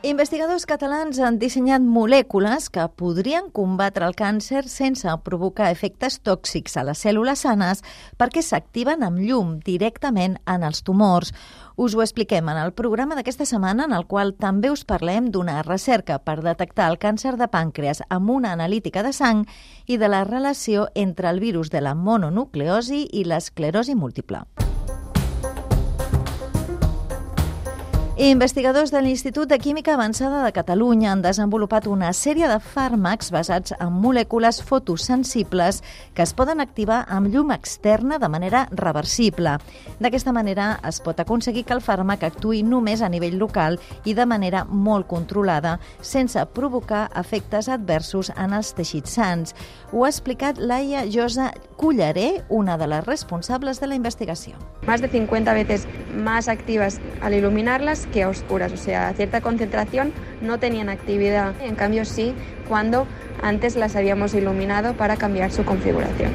Investigadors catalans han dissenyat molècules que podrien combatre el càncer sense provocar efectes tòxics a les cèl·lules sanes perquè s'activen amb llum directament en els tumors. Us ho expliquem en el programa d'aquesta setmana en el qual també us parlem d'una recerca per detectar el càncer de pàncreas amb una analítica de sang i de la relació entre el virus de la mononucleosi i l'esclerosi múltiple. Investigadors de l'Institut de Química Avançada de Catalunya han desenvolupat una sèrie de fàrmacs basats en molècules fotosensibles que es poden activar amb llum externa de manera reversible. D'aquesta manera es pot aconseguir que el fàrmac actuï només a nivell local i de manera molt controlada, sense provocar efectes adversos en els teixits sants. Ho ha explicat Laia Josa Culleré, una de les responsables de la investigació. Más de 50 veces más activas al iluminarlas que a oscuras, o sea, a cierta concentración no tenían actividad, en cambio sí cuando antes las habíamos iluminado para cambiar su configuración.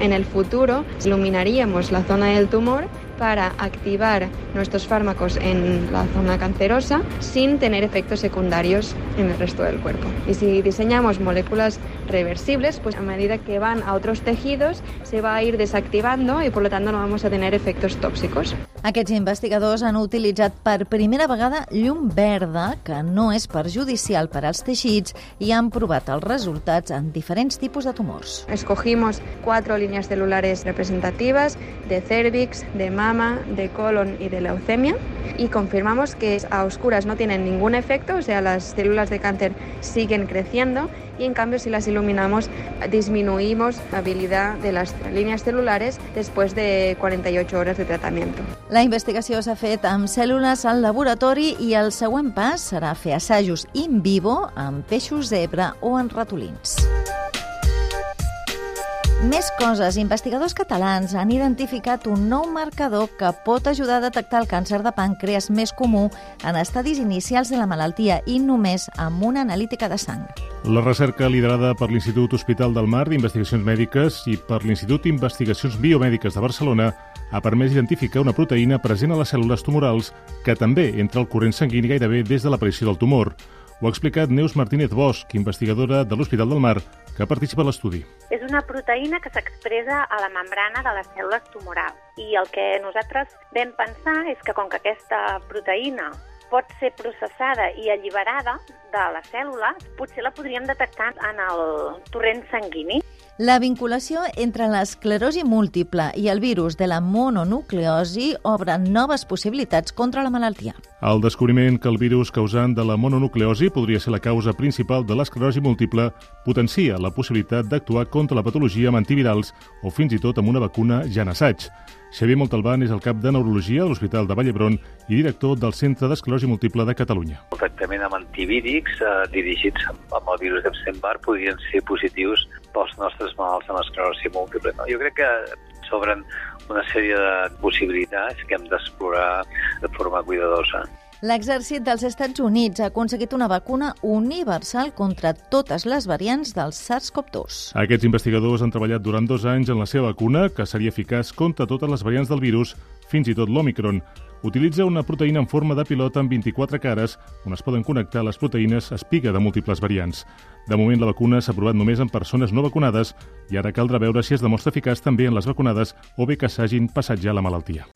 En el futuro iluminaríamos la zona del tumor para activar nuestros fármacos en la zona cancerosa sin tener efectos secundarios en el resto del cuerpo. Y si diseñamos moléculas reversibles, pues a medida que van a otros tejidos se va a ir desactivando y por lo tanto no vamos a tener efectos tóxicos. Aquests investigadors han utilitzat per primera vegada llum verda, que no és perjudicial per als teixits, i han provat els resultats en diferents tipus de tumors. Escogimos cuatro líneas celulares representativas de cervix, de mama, de colon y de leucemia y confirmamos que a oscuras no tienen ningún efecto, o sea, las células de cáncer siguen creciendo y en cambio si las iluminamos disminuimos la habilidad de las líneas celulares después de 48 horas de tratamiento. La investigació s'ha fet amb cèl·lules al laboratori i el següent pas serà fer assajos in vivo amb peixos zebra o en ratolins. Més coses. Investigadors catalans han identificat un nou marcador que pot ajudar a detectar el càncer de pàncreas més comú en estadis inicials de la malaltia i només amb una analítica de sang. La recerca liderada per l'Institut Hospital del Mar d'Investigacions Mèdiques i per l'Institut d'Investigacions Biomèdiques de Barcelona ha permès identificar una proteïna present a les cèl·lules tumorals que també entra al corrent sanguini gairebé des de l'aparició del tumor. Ho ha explicat Neus Martínez Bosch, investigadora de l'Hospital del Mar, que participa a l'estudi. És una proteïna que s'expressa a la membrana de les cèl·lules tumorals. I el que nosaltres vam pensar és que com que aquesta proteïna pot ser processada i alliberada de les cèl·lules, potser la podríem detectar en el torrent sanguini. La vinculació entre l'esclerosi múltiple i el virus de la mononucleosi obre noves possibilitats contra la malaltia. El descobriment que el virus causant de la mononucleosi podria ser la causa principal de l'esclerosi múltiple potencia la possibilitat d'actuar contra la patologia amb antivirals o fins i tot amb una vacuna ja en assaig. Xavier Montalbán és el cap de Neurologia de l'Hospital de Vallebron i director del Centre d'Esclerosi Múltiple de Catalunya. El tractament amb antivírics eh, dirigits amb el virus d'Epstein-Barr podrien ser positius pels nostres malalts amb esclerosi múltiple. No? Jo crec que s'obren una sèrie de possibilitats que hem d'explorar de forma cuidadosa. L'exèrcit dels Estats Units ha aconseguit una vacuna universal contra totes les variants del SARS-CoV-2. Aquests investigadors han treballat durant dos anys en la seva vacuna, que seria eficaç contra totes les variants del virus, fins i tot l'Omicron. Utilitza una proteïna en forma de pilota amb 24 cares, on es poden connectar les proteïnes espiga de múltiples variants. De moment, la vacuna s'ha provat només en persones no vacunades i ara caldrà veure si es demostra eficaç també en les vacunades o bé que s'hagin passat ja la malaltia.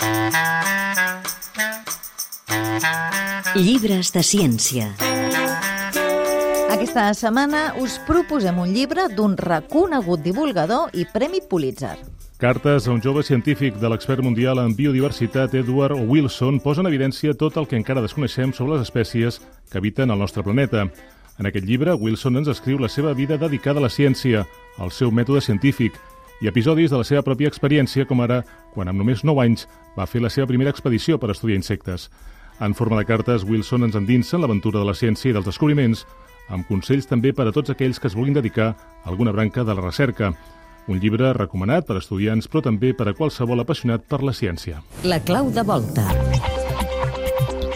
Llibres de ciència. Aquesta setmana us proposem un llibre d'un reconegut divulgador i Premi Pulitzer. Cartes a un jove científic de l'expert mundial en biodiversitat Edward Wilson posen en evidència tot el que encara desconeixem sobre les espècies que habiten el nostre planeta. En aquest llibre, Wilson ens escriu la seva vida dedicada a la ciència, al seu mètode científic i episodis de la seva pròpia experiència, com ara quan amb només 9 anys va fer la seva primera expedició per estudiar insectes. En forma de cartes, Wilson ens endinsa en l'aventura de la ciència i dels descobriments, amb consells també per a tots aquells que es vulguin dedicar a alguna branca de la recerca. Un llibre recomanat per a estudiants, però també per a qualsevol apassionat per la ciència. La clau de volta.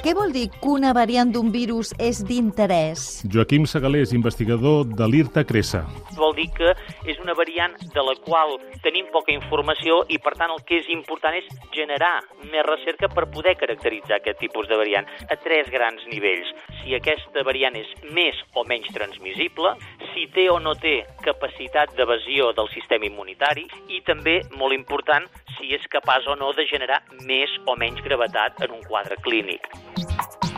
Què vol dir que una variant d'un virus és d'interès? Joaquim Segalés, investigador de l'IRTA Cressa. Vol dir que és una variant de la qual tenim poca informació i, per tant, el que és important és generar més recerca per poder caracteritzar aquest tipus de variant a tres grans nivells. Si aquesta variant és més o menys transmissible, si té o no té capacitat d'evasió del sistema immunitari i també, molt important, si és capaç o no de generar més o menys gravetat en un quadre clínic.